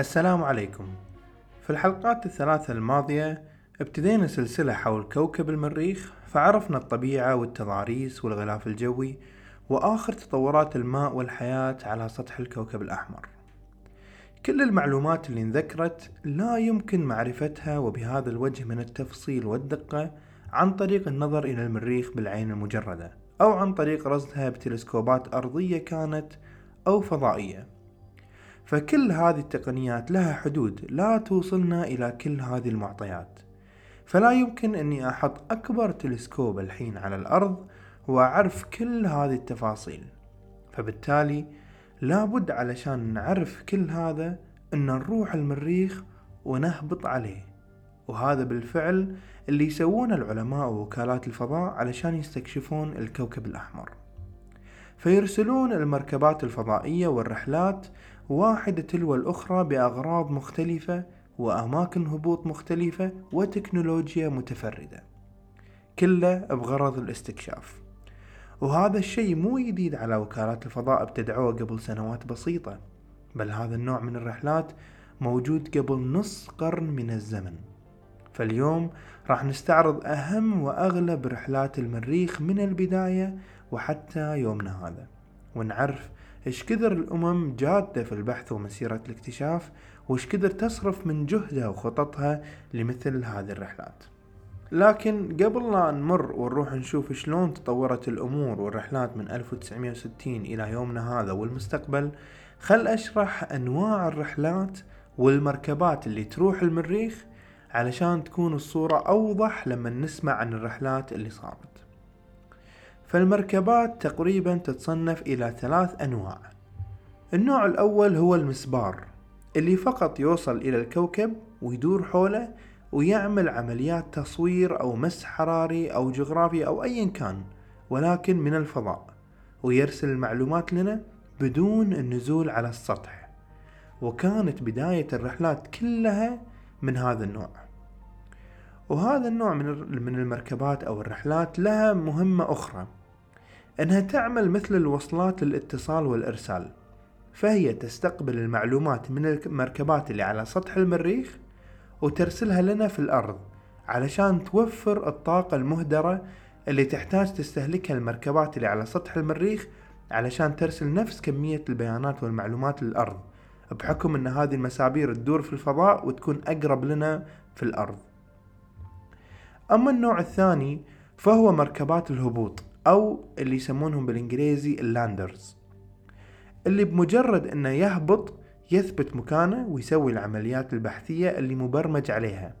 السلام عليكم. في الحلقات الثلاثة الماضية ابتدينا سلسلة حول كوكب المريخ فعرفنا الطبيعة والتضاريس والغلاف الجوي وآخر تطورات الماء والحياة على سطح الكوكب الأحمر. كل المعلومات اللي انذكرت لا يمكن معرفتها وبهذا الوجه من التفصيل والدقة عن طريق النظر إلى المريخ بالعين المجردة أو عن طريق رصدها بتلسكوبات أرضية كانت أو فضائية. فكل هذه التقنيات لها حدود لا توصلنا إلى كل هذه المعطيات. فلا يمكن أني أحط أكبر تلسكوب الحين على الأرض وأعرف كل هذه التفاصيل. فبالتالي لابد علشان نعرف كل هذا أن نروح المريخ ونهبط عليه. وهذا بالفعل اللي يسوونه العلماء ووكالات الفضاء علشان يستكشفون الكوكب الأحمر. فيرسلون المركبات الفضائية والرحلات واحدة تلو الأخرى بأغراض مختلفة وأماكن هبوط مختلفة وتكنولوجيا متفردة. كله بغرض الاستكشاف. وهذا الشيء مو جديد على وكالات الفضاء ابتدعوه قبل سنوات بسيطة بل هذا النوع من الرحلات موجود قبل نص قرن من الزمن. فاليوم راح نستعرض أهم وأغلب رحلات المريخ من البداية وحتى يومنا هذا. ونعرف إيش كثر الأمم جادة في البحث ومسيرة الاكتشاف وإيش كثر تصرف من جهدها وخططها لمثل هذه الرحلات. لكن قبل لا نمر ونروح نشوف شلون تطورت الأمور والرحلات من 1960 إلى يومنا هذا والمستقبل خل أشرح أنواع الرحلات والمركبات اللي تروح المريخ علشان تكون الصورة أوضح لما نسمع عن الرحلات اللي صارت. فالمركبات تقريبا تتصنف إلى ثلاث أنواع. النوع الأول هو المسبار اللي فقط يوصل إلى الكوكب ويدور حوله ويعمل عمليات تصوير أو مس حراري أو جغرافي أو أيا كان ولكن من الفضاء ويرسل المعلومات لنا بدون النزول على السطح. وكانت بداية الرحلات كلها من هذا النوع. وهذا النوع من المركبات أو الرحلات لها مهمة أخرى. أنها تعمل مثل الوصلات للاتصال والإرسال فهي تستقبل المعلومات من المركبات اللي على سطح المريخ وترسلها لنا في الأرض علشان توفر الطاقة المهدرة اللي تحتاج تستهلكها المركبات اللي على سطح المريخ علشان ترسل نفس كمية البيانات والمعلومات للأرض بحكم أن هذه المسابير تدور في الفضاء وتكون أقرب لنا في الأرض. أما النوع الثاني فهو مركبات الهبوط. أو اللي يسمونهم بالإنجليزي اللاندرز اللي بمجرد أنه يهبط يثبت مكانه ويسوي العمليات البحثية اللي مبرمج عليها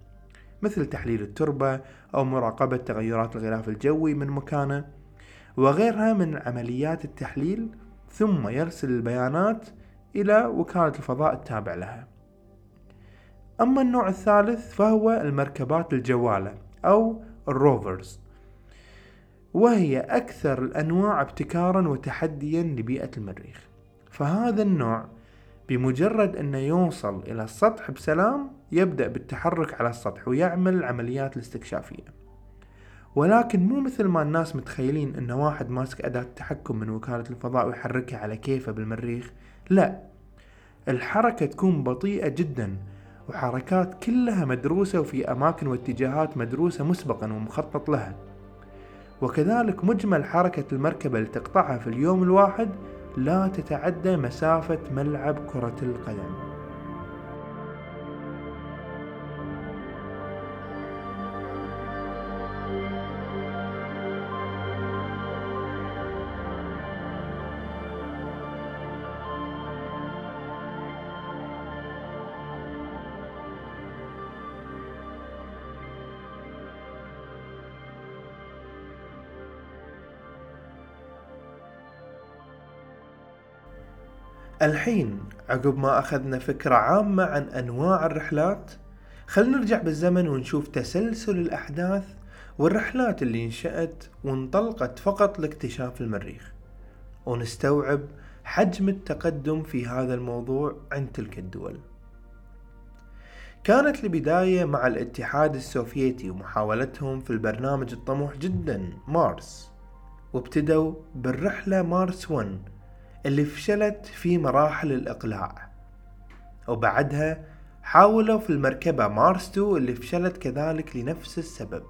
مثل تحليل التربة أو مراقبة تغيرات الغلاف الجوي من مكانه وغيرها من عمليات التحليل ثم يرسل البيانات إلى وكالة الفضاء التابع لها. أما النوع الثالث فهو المركبات الجوالة أو الروفرز. وهي أكثر الأنواع ابتكارا وتحديا لبيئة المريخ. فهذا النوع بمجرد أنه يوصل إلى السطح بسلام يبدأ بالتحرك على السطح ويعمل العمليات الاستكشافية. ولكن مو مثل ما الناس متخيلين أن واحد ماسك أداة تحكم من وكالة الفضاء ويحركها على كيفه بالمريخ. لا الحركة تكون بطيئة جدا وحركات كلها مدروسة وفي أماكن واتجاهات مدروسة مسبقا ومخطط لها. وكذلك مجمل حركة المركبة اللي تقطعها في اليوم الواحد لا تتعدى مسافة ملعب كرة القدم. الحين عقب ما أخذنا فكرة عامة عن أنواع الرحلات خلنا نرجع بالزمن ونشوف تسلسل الأحداث والرحلات اللي انشأت وانطلقت فقط لاكتشاف المريخ. ونستوعب حجم التقدم في هذا الموضوع عند تلك الدول. كانت البداية مع الاتحاد السوفيتي ومحاولتهم في البرنامج الطموح جدا مارس. وابتدوا بالرحلة مارس 1 اللي فشلت في مراحل الإقلاع. وبعدها حاولوا في المركبة مارس 2 اللي فشلت كذلك لنفس السبب.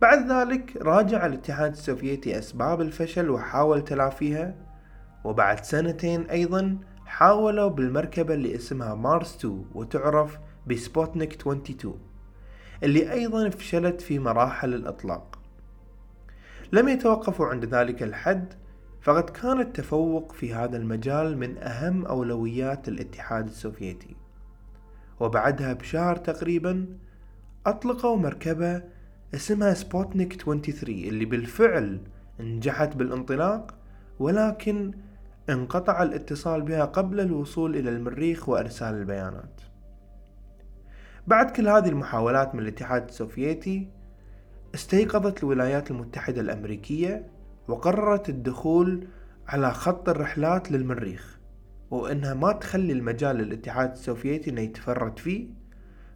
بعد ذلك راجع الاتحاد السوفيتي أسباب الفشل وحاول تلافيها وبعد سنتين أيضا حاولوا بالمركبة اللي اسمها مارس 2 وتعرف بسبوتنيك 22 اللي أيضا فشلت في مراحل الإطلاق. لم يتوقفوا عند ذلك الحد فقد كان التفوق في هذا المجال من أهم أولويات الاتحاد السوفيتي. وبعدها بشهر تقريبا أطلقوا مركبة اسمها سبوتنيك 23 اللي بالفعل نجحت بالانطلاق ولكن انقطع الاتصال بها قبل الوصول إلى المريخ وإرسال البيانات. بعد كل هذه المحاولات من الاتحاد السوفيتي استيقظت الولايات المتحدة الأمريكية وقررت الدخول على خط الرحلات للمريخ وإنها ما تخلي المجال للاتحاد السوفيتي إنه يتفرد فيه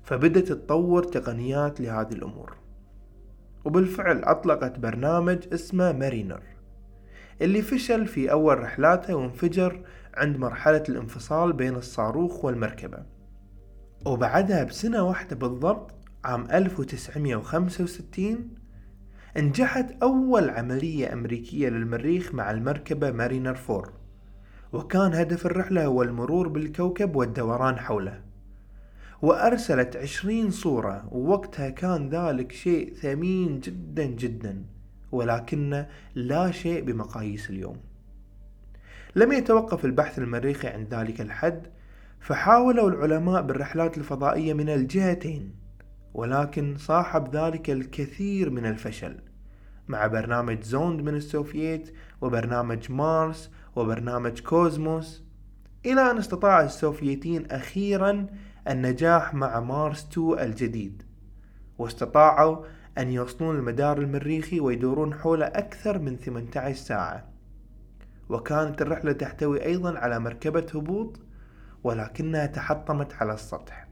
فبدت تطور تقنيات لهذه الأمور. وبالفعل أطلقت برنامج اسمه مارينر اللي فشل في أول رحلاته وانفجر عند مرحلة الانفصال بين الصاروخ والمركبة. وبعدها بسنة واحدة بالضبط عام 1965 أنجحت أول عملية أمريكية للمريخ مع المركبة مارينر 4 وكان هدف الرحلة هو المرور بالكوكب والدوران حوله. وأرسلت عشرين صورة ووقتها كان ذلك شيء ثمين جدا جدا ولكن لا شيء بمقاييس اليوم. لم يتوقف البحث المريخي عند ذلك الحد فحاولوا العلماء بالرحلات الفضائية من الجهتين ولكن صاحب ذلك الكثير من الفشل. مع برنامج زوند من السوفييت وبرنامج مارس وبرنامج كوزموس إلى أن استطاع السوفييتين أخيرا النجاح مع مارس 2 الجديد. واستطاعوا أن يوصلون المدار المريخي ويدورون حوله أكثر من 18 ساعة. وكانت الرحلة تحتوي أيضا على مركبة هبوط ولكنها تحطمت على السطح.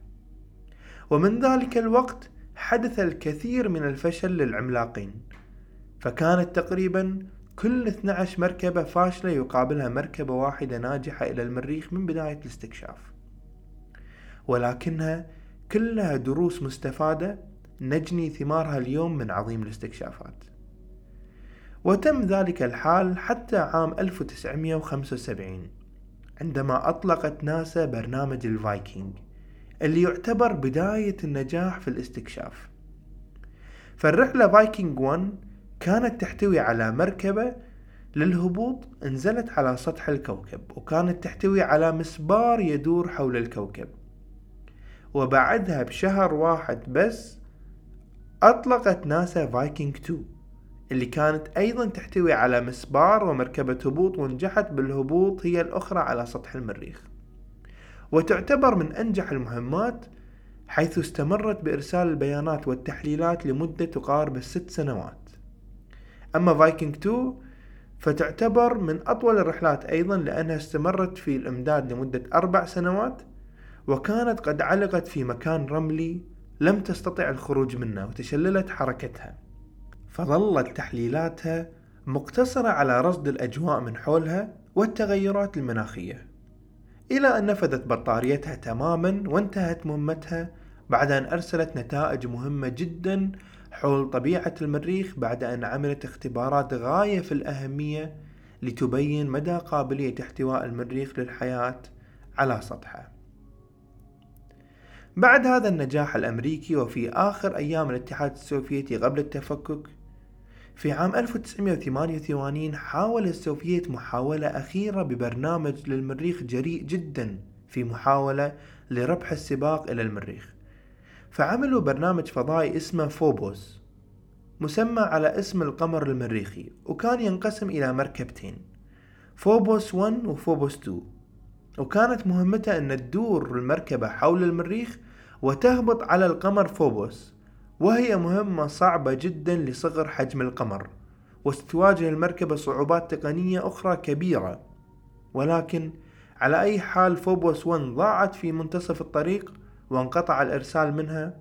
ومن ذلك الوقت حدث الكثير من الفشل للعملاقين. فكانت تقريبا كل 12 مركبة فاشلة يقابلها مركبة واحدة ناجحة إلى المريخ من بداية الاستكشاف. ولكنها كلها دروس مستفادة نجني ثمارها اليوم من عظيم الاستكشافات. وتم ذلك الحال حتى عام 1975 عندما أطلقت ناسا برنامج الفايكنج اللي يعتبر بداية النجاح في الاستكشاف. فالرحلة فايكنج 1 كانت تحتوي على مركبة للهبوط نزلت على سطح الكوكب وكانت تحتوي على مسبار يدور حول الكوكب. وبعدها بشهر واحد بس أطلقت ناسا فايكنج 2 اللي كانت أيضا تحتوي على مسبار ومركبة هبوط ونجحت بالهبوط هي الأخرى على سطح المريخ. وتعتبر من أنجح المهمات حيث استمرت بإرسال البيانات والتحليلات لمدة تقارب الست سنوات. أما فايكنج 2 فتعتبر من أطول الرحلات أيضا لأنها استمرت في الإمداد لمدة أربع سنوات وكانت قد علقت في مكان رملي لم تستطع الخروج منه وتشللت حركتها. فظلت تحليلاتها مقتصرة على رصد الأجواء من حولها والتغيرات المناخية إلى أن نفذت بطاريتها تماما وانتهت مهمتها بعد أن أرسلت نتائج مهمة جدا حول طبيعة المريخ بعد أن عملت اختبارات غاية في الأهمية لتبين مدى قابلية احتواء المريخ للحياة على سطحه. بعد هذا النجاح الأمريكي وفي آخر أيام الاتحاد السوفيتي قبل التفكك في عام 1988 حاول السوفييت محاولة أخيرة ببرنامج للمريخ جريء جدا في محاولة لربح السباق إلى المريخ. فعملوا برنامج فضائي اسمه فوبوس مسمى على اسم القمر المريخي وكان ينقسم إلى مركبتين فوبوس 1 وفوبوس 2 وكانت مهمتها أن تدور المركبة حول المريخ وتهبط على القمر فوبوس وهي مهمة صعبة جدا لصغر حجم القمر وستواجه المركبة صعوبات تقنية أخرى كبيرة. ولكن على أي حال فوبوس 1 ضاعت في منتصف الطريق وانقطع الإرسال منها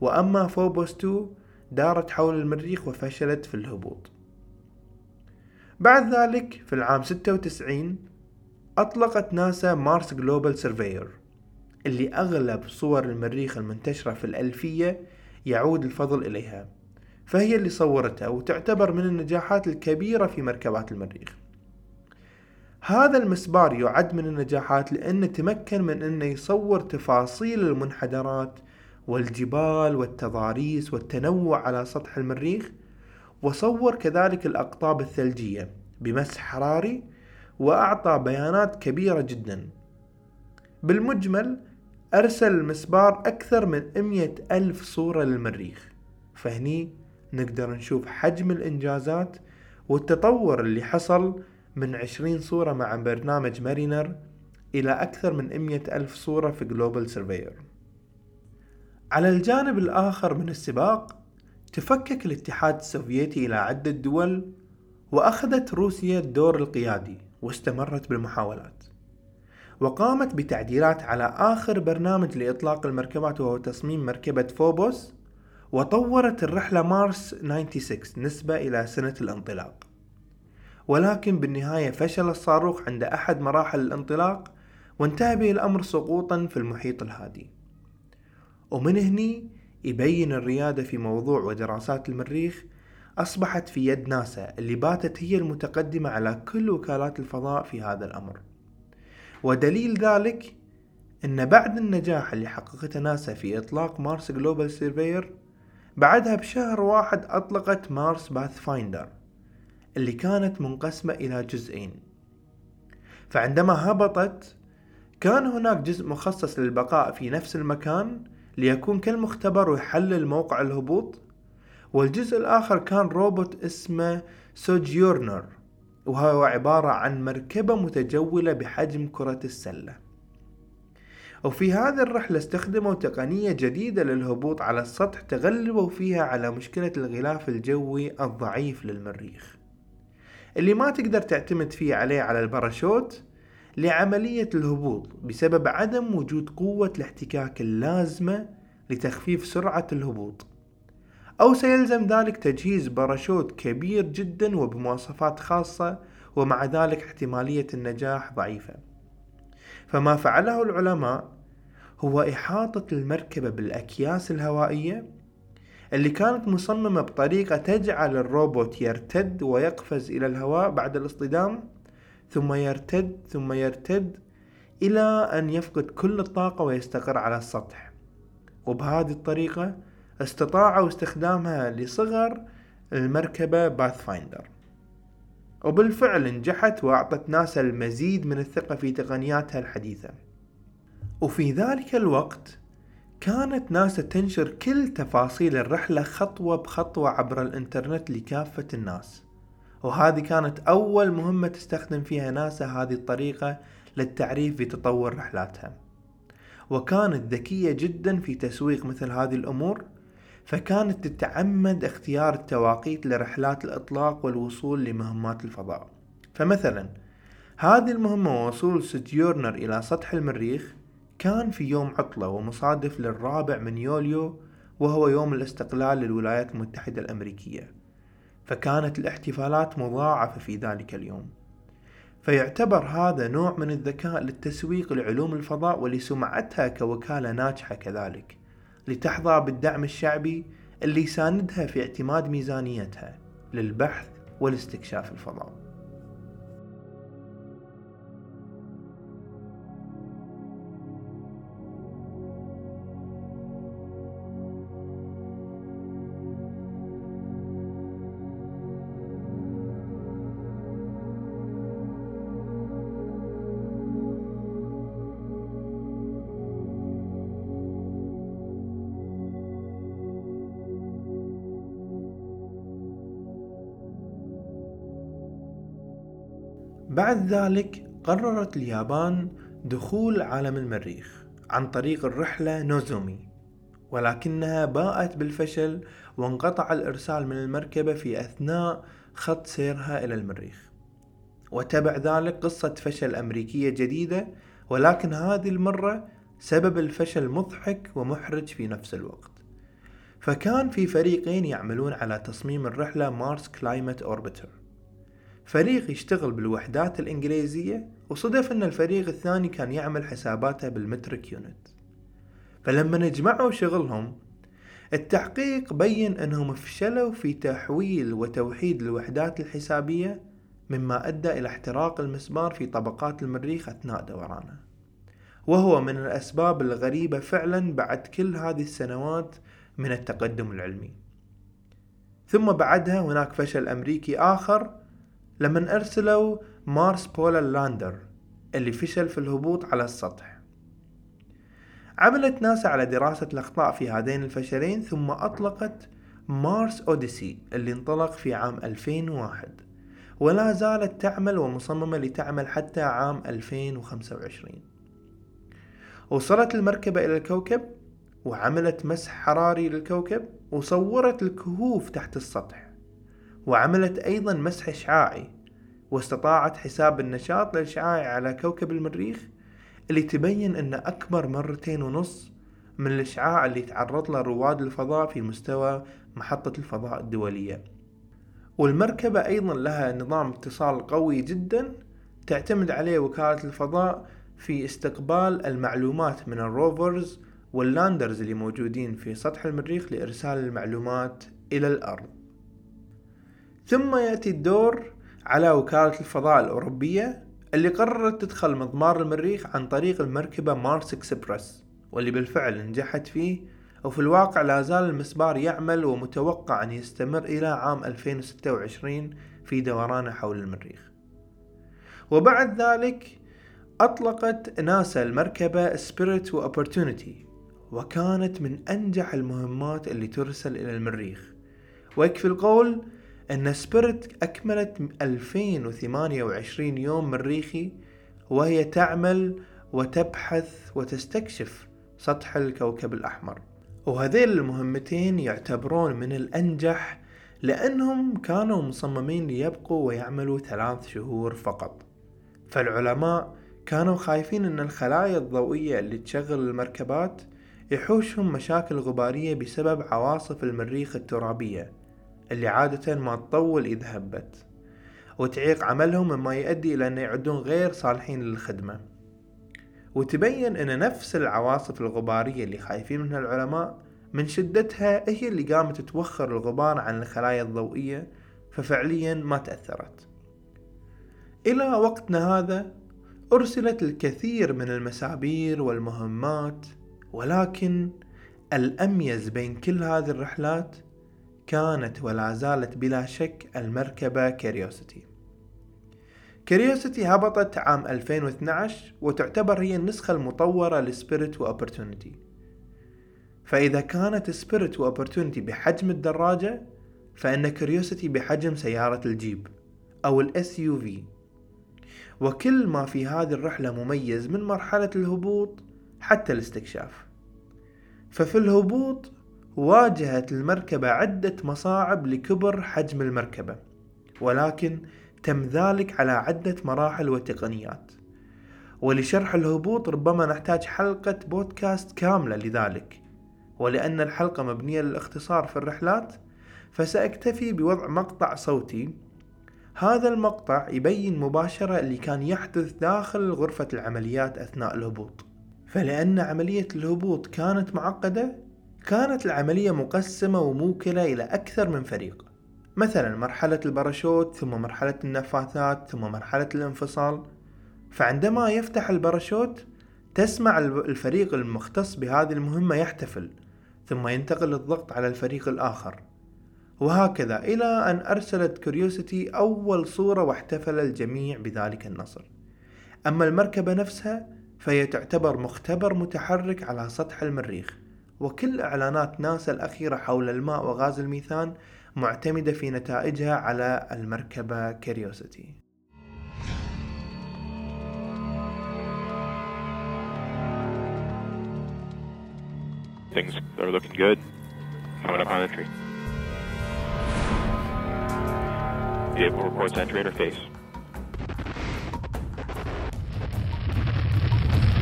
وأما فوبوس 2 دارت حول المريخ وفشلت في الهبوط. بعد ذلك في العام 96 أطلقت ناسا Mars Global Surveyor اللي أغلب صور المريخ المنتشرة في الألفية يعود الفضل إليها فهي اللي صورتها وتعتبر من النجاحات الكبيرة في مركبات المريخ. هذا المسبار يعد من النجاحات لأنه تمكن من أنه يصور تفاصيل المنحدرات والجبال والتضاريس والتنوع على سطح المريخ وصور كذلك الأقطاب الثلجية بمسح حراري وأعطى بيانات كبيرة جدا. بالمجمل أرسل المسبار أكثر من 100 ألف صورة للمريخ. فهني نقدر نشوف حجم الإنجازات والتطور اللي حصل من 20 صورة مع برنامج Mariner إلى أكثر من 100 ألف صورة في Global Surveyor على الجانب الآخر من السباق تفكك الاتحاد السوفيتي إلى عدة دول وأخذت روسيا الدور القيادي واستمرت بالمحاولات. وقامت بتعديلات على آخر برنامج لإطلاق المركبات وهو تصميم مركبة فوبوس وطورت الرحلة مارس 96 نسبة إلى سنة الانطلاق. ولكن بالنهاية فشل الصاروخ عند أحد مراحل الانطلاق وانتهى به الأمر سقوطا في المحيط الهادي. ومن هني يبين الريادة في موضوع ودراسات المريخ أصبحت في يد ناسا اللي باتت هي المتقدمة على كل وكالات الفضاء في هذا الأمر. ودليل ذلك أن بعد النجاح اللي حققته ناسا في إطلاق Mars Global Surveyor بعدها بشهر واحد أطلقت Mars Pathfinder اللي كانت منقسمة إلى جزئين. فعندما هبطت كان هناك جزء مخصص للبقاء في نفس المكان ليكون كالمختبر ويحلل موقع الهبوط والجزء الآخر كان روبوت اسمه سوجيورنر وهو عبارة عن مركبة متجولة بحجم كرة السلة. وفي هذه الرحلة استخدموا تقنية جديدة للهبوط على السطح تغلبوا فيها على مشكلة الغلاف الجوي الضعيف للمريخ. اللي ما تقدر تعتمد فيه عليه على الباراشوت لعملية الهبوط بسبب عدم وجود قوة الاحتكاك اللازمة لتخفيف سرعة الهبوط. أو سيلزم ذلك تجهيز باراشوت كبير جدا وبمواصفات خاصة ومع ذلك احتمالية النجاح ضعيفة. فما فعله العلماء هو إحاطة المركبة بالأكياس الهوائية اللي كانت مصممة بطريقة تجعل الروبوت يرتد ويقفز إلى الهواء بعد الاصطدام ثم يرتد ثم يرتد إلى أن يفقد كل الطاقة ويستقر على السطح. وبهذه الطريقة استطاعوا استخدامها لصغر المركبة باث فايندر وبالفعل نجحت وأعطت ناسا المزيد من الثقة في تقنياتها الحديثة. وفي ذلك الوقت كانت ناسا تنشر كل تفاصيل الرحلة خطوة بخطوة عبر الإنترنت لكافة الناس. وهذه كانت أول مهمة تستخدم فيها ناسا هذه الطريقة للتعريف بتطور رحلاتها. وكانت ذكية جدا في تسويق مثل هذه الأمور فكانت تتعمد اختيار التواقيت لرحلات الإطلاق والوصول لمهمات الفضاء. فمثلا هذه المهمة وصول سجيورنر إلى سطح المريخ كان في يوم عطلة ومصادف للرابع من يوليو وهو يوم الاستقلال للولايات المتحدة الأمريكية فكانت الاحتفالات مضاعفة في ذلك اليوم. فيعتبر هذا نوع من الذكاء للتسويق لعلوم الفضاء ولسمعتها كوكالة ناجحة كذلك لتحظى بالدعم الشعبي اللي يساندها في اعتماد ميزانيتها للبحث والاستكشاف الفضاء. بعد ذلك قررت اليابان دخول عالم المريخ عن طريق الرحلة نوزومي ولكنها باءت بالفشل وانقطع الإرسال من المركبة في أثناء خط سيرها إلى المريخ. وتبع ذلك قصة فشل أمريكية جديدة ولكن هذه المرة سبب الفشل مضحك ومحرج في نفس الوقت. فكان في فريقين يعملون على تصميم الرحلة Mars Climate Orbiter. فريق يشتغل بالوحدات الإنجليزية وصدف أن الفريق الثاني كان يعمل حساباته بالمترك يونت. فلما نجمعوا شغلهم التحقيق بين أنهم فشلوا في تحويل وتوحيد الوحدات الحسابية مما أدى إلى احتراق المسمار في طبقات المريخ أثناء دورانه وهو من الأسباب الغريبة فعلا بعد كل هذه السنوات من التقدم العلمي. ثم بعدها هناك فشل أمريكي آخر لما أرسلوا Mars Polar Lander اللي فشل في الهبوط على السطح. عملت ناسا على دراسة الأخطاء في هذين الفشلين ثم أطلقت Mars Odyssey اللي انطلق في عام 2001 ولا زالت تعمل ومصممة لتعمل حتى عام 2025 وصلت المركبة إلى الكوكب وعملت مسح حراري للكوكب وصورت الكهوف تحت السطح. وعملت أيضا مسح إشعاعي واستطاعت حساب النشاط الإشعاعي على كوكب المريخ اللي تبين أنه أكبر مرتين ونص من الإشعاع اللي تعرض له رواد الفضاء في مستوى محطة الفضاء الدولية. والمركبة أيضا لها نظام اتصال قوي جدا تعتمد عليه وكالة الفضاء في استقبال المعلومات من الروفرز واللاندرز اللي موجودين في سطح المريخ لإرسال المعلومات إلى الأرض. ثم يأتي الدور على وكالة الفضاء الأوروبية اللي قررت تدخل مضمار المريخ عن طريق المركبة مارس إكسبرس واللي بالفعل نجحت فيه وفي الواقع لا زال المسبار يعمل ومتوقع أن يستمر إلى عام 2026 في دورانه حول المريخ. وبعد ذلك أطلقت ناسا المركبة Spirit و Opportunity وكانت من أنجح المهمات اللي ترسل إلى المريخ. ويكفي القول أن Spirit أكملت 2028 يوم مريخي وهي تعمل وتبحث وتستكشف سطح الكوكب الأحمر. وهذيل المهمتين يعتبرون من الأنجح لأنهم كانوا مصممين ليبقوا ويعملوا ثلاث شهور فقط. فالعلماء كانوا خايفين أن الخلايا الضوئية اللي تشغل المركبات يحوشهم مشاكل غبارية بسبب عواصف المريخ الترابية. اللي عادة ما تطول إذا هبت وتعيق عملهم مما يؤدي إلى أن يعدون غير صالحين للخدمة. وتبين أن نفس العواصف الغبارية اللي خايفين منها العلماء من شدتها هي اللي قامت توخر الغبار عن الخلايا الضوئية ففعليا ما تأثرت. إلى وقتنا هذا أرسلت الكثير من المسابير والمهمات ولكن الأميز بين كل هذه الرحلات كانت ولا زالت بلا شك المركبة Curiosity Curiosity هبطت عام 2012 وتعتبر هي النسخة المطورة ل Spirit و Opportunity فإذا كانت Spirit و Opportunity بحجم الدراجة فإن Curiosity بحجم سيارة الجيب أو ال SUV وكل ما في هذه الرحلة مميز من مرحلة الهبوط حتى الاستكشاف. ففي الهبوط واجهت المركبة عدة مصاعب لكبر حجم المركبة ولكن تم ذلك على عدة مراحل وتقنيات. ولشرح الهبوط ربما نحتاج حلقة بودكاست كاملة لذلك. ولأن الحلقة مبنية للاختصار في الرحلات فسأكتفي بوضع مقطع صوتي. هذا المقطع يبين مباشرة اللي كان يحدث داخل غرفة العمليات أثناء الهبوط. فلأن عملية الهبوط كانت معقدة كانت العملية مقسمة وموكلة إلى أكثر من فريق. مثلا مرحلة الباراشوت ثم مرحلة النفاثات ثم مرحلة الانفصال. فعندما يفتح الباراشوت تسمع الفريق المختص بهذه المهمة يحتفل ثم ينتقل الضغط على الفريق الآخر. وهكذا إلى أن أرسلت Curiosity أول صورة واحتفل الجميع بذلك النصر. أما المركبة نفسها فهي تعتبر مختبر متحرك على سطح المريخ. وكل إعلانات ناسا الأخيرة حول الماء وغاز الميثان معتمدة في نتائجها على المركبة Curiosity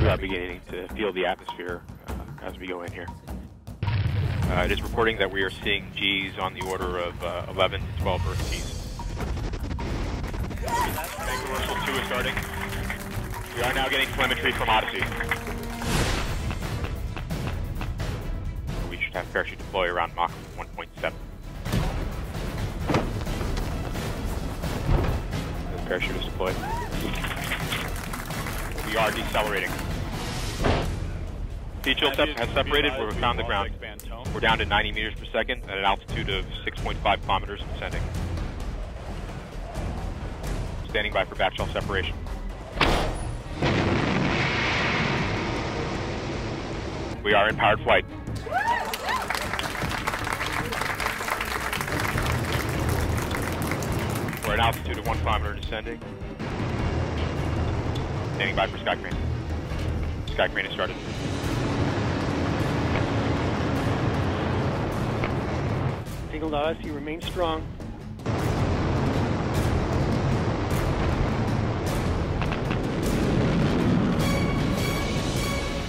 Uh, beginning to feel the atmosphere. As we go in here. Uh, it is reporting that we are seeing G's on the order of uh, 11 to 12 Earth G's. Reversal 2 is starting. We are now getting telemetry from Odyssey. We should have parachute deploy around Mach 1.7. Parachute is deployed. We are decelerating. Sea chill sep- has separated. We're found the ground. We're down to 90 meters per second at an altitude of 6.5 kilometers descending. Standing by for batch shell separation. We are in powered flight. We're at altitude of one kilometer descending. Standing by for sky crane. Sky crane has started. Signal to us, you remain strong.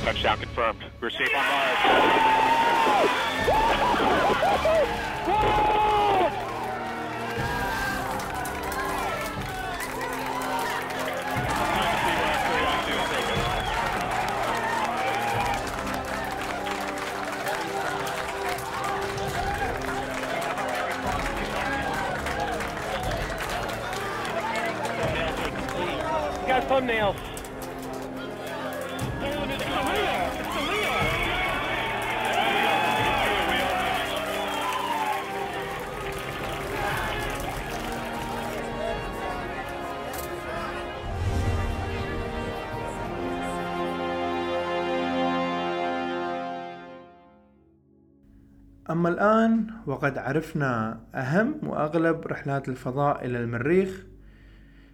Touchdown confirmed. We're safe on Mars. Thumbnails. أما الآن وقد عرفنا أهم وأغلب رحلات الفضاء إلى المريخ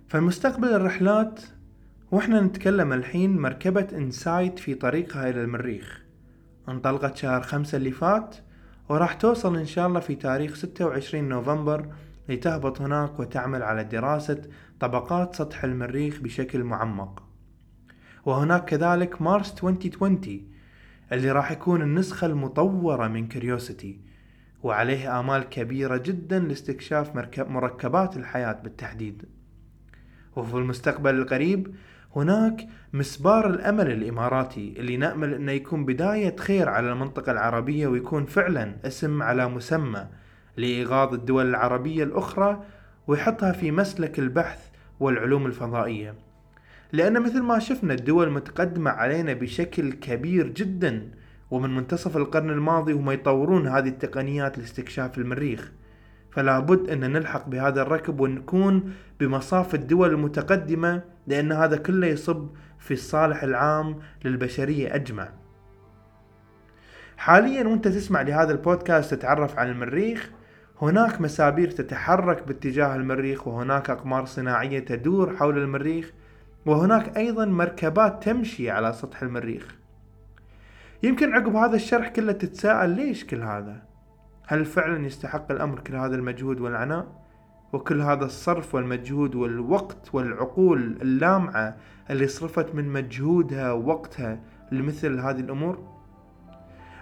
فمستقبل الرحلات وإحنا نتكلم الحين مركبة إنسايت في طريقها إلى المريخ. انطلقت شهر خمسة اللي فات وراح توصل إن شاء الله في تاريخ 26 نوفمبر لتهبط هناك وتعمل على دراسة طبقات سطح المريخ بشكل معمق. وهناك كذلك مارس 2020 اللي راح يكون النسخة المطورة من كريوسيتي وعليه آمال كبيرة جدا لاستكشاف مركب مركبات الحياة بالتحديد. وفي المستقبل القريب هناك مسبار الأمل الإماراتي اللي نأمل أنه يكون بداية خير على المنطقة العربية ويكون فعلا اسم على مسمى لإيغاظ الدول العربية الأخرى ويحطها في مسلك البحث والعلوم الفضائية. لأن مثل ما شفنا الدول متقدمة علينا بشكل كبير جدا ومن منتصف القرن الماضي هم يطورون هذه التقنيات لاستكشاف المريخ. فلا بد أن نلحق بهذا الركب ونكون بمصاف الدول المتقدمة لأن هذا كله يصب في الصالح العام للبشرية أجمع. حاليا وأنت تسمع لهذا البودكاست تتعرف عن المريخ هناك مسابير تتحرك باتجاه المريخ وهناك أقمار صناعية تدور حول المريخ وهناك أيضا مركبات تمشي على سطح المريخ. يمكن عقب هذا الشرح كله تتساءل ليش كل هذا؟ هل فعلا يستحق الأمر كل هذا المجهود والعناء؟ وكل هذا الصرف والمجهود والوقت والعقول اللامعة اللي صرفت من مجهودها ووقتها لمثل هذه الأمور؟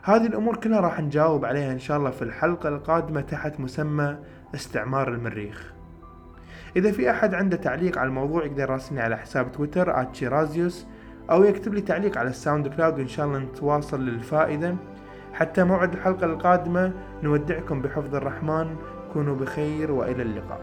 هذه الأمور كلها راح نجاوب عليها إن شاء الله في الحلقة القادمة تحت مسمى استعمار المريخ. إذا في أحد عنده تعليق على الموضوع يقدر يراسلني على حساب تويتر @شيرازيوس أو يكتب لي تعليق على الساوند كلاود وإن شاء الله نتواصل للفائدة. حتى موعد الحلقة القادمة نودعكم بحفظ الرحمن. كونوا بخير وإلى اللقاء.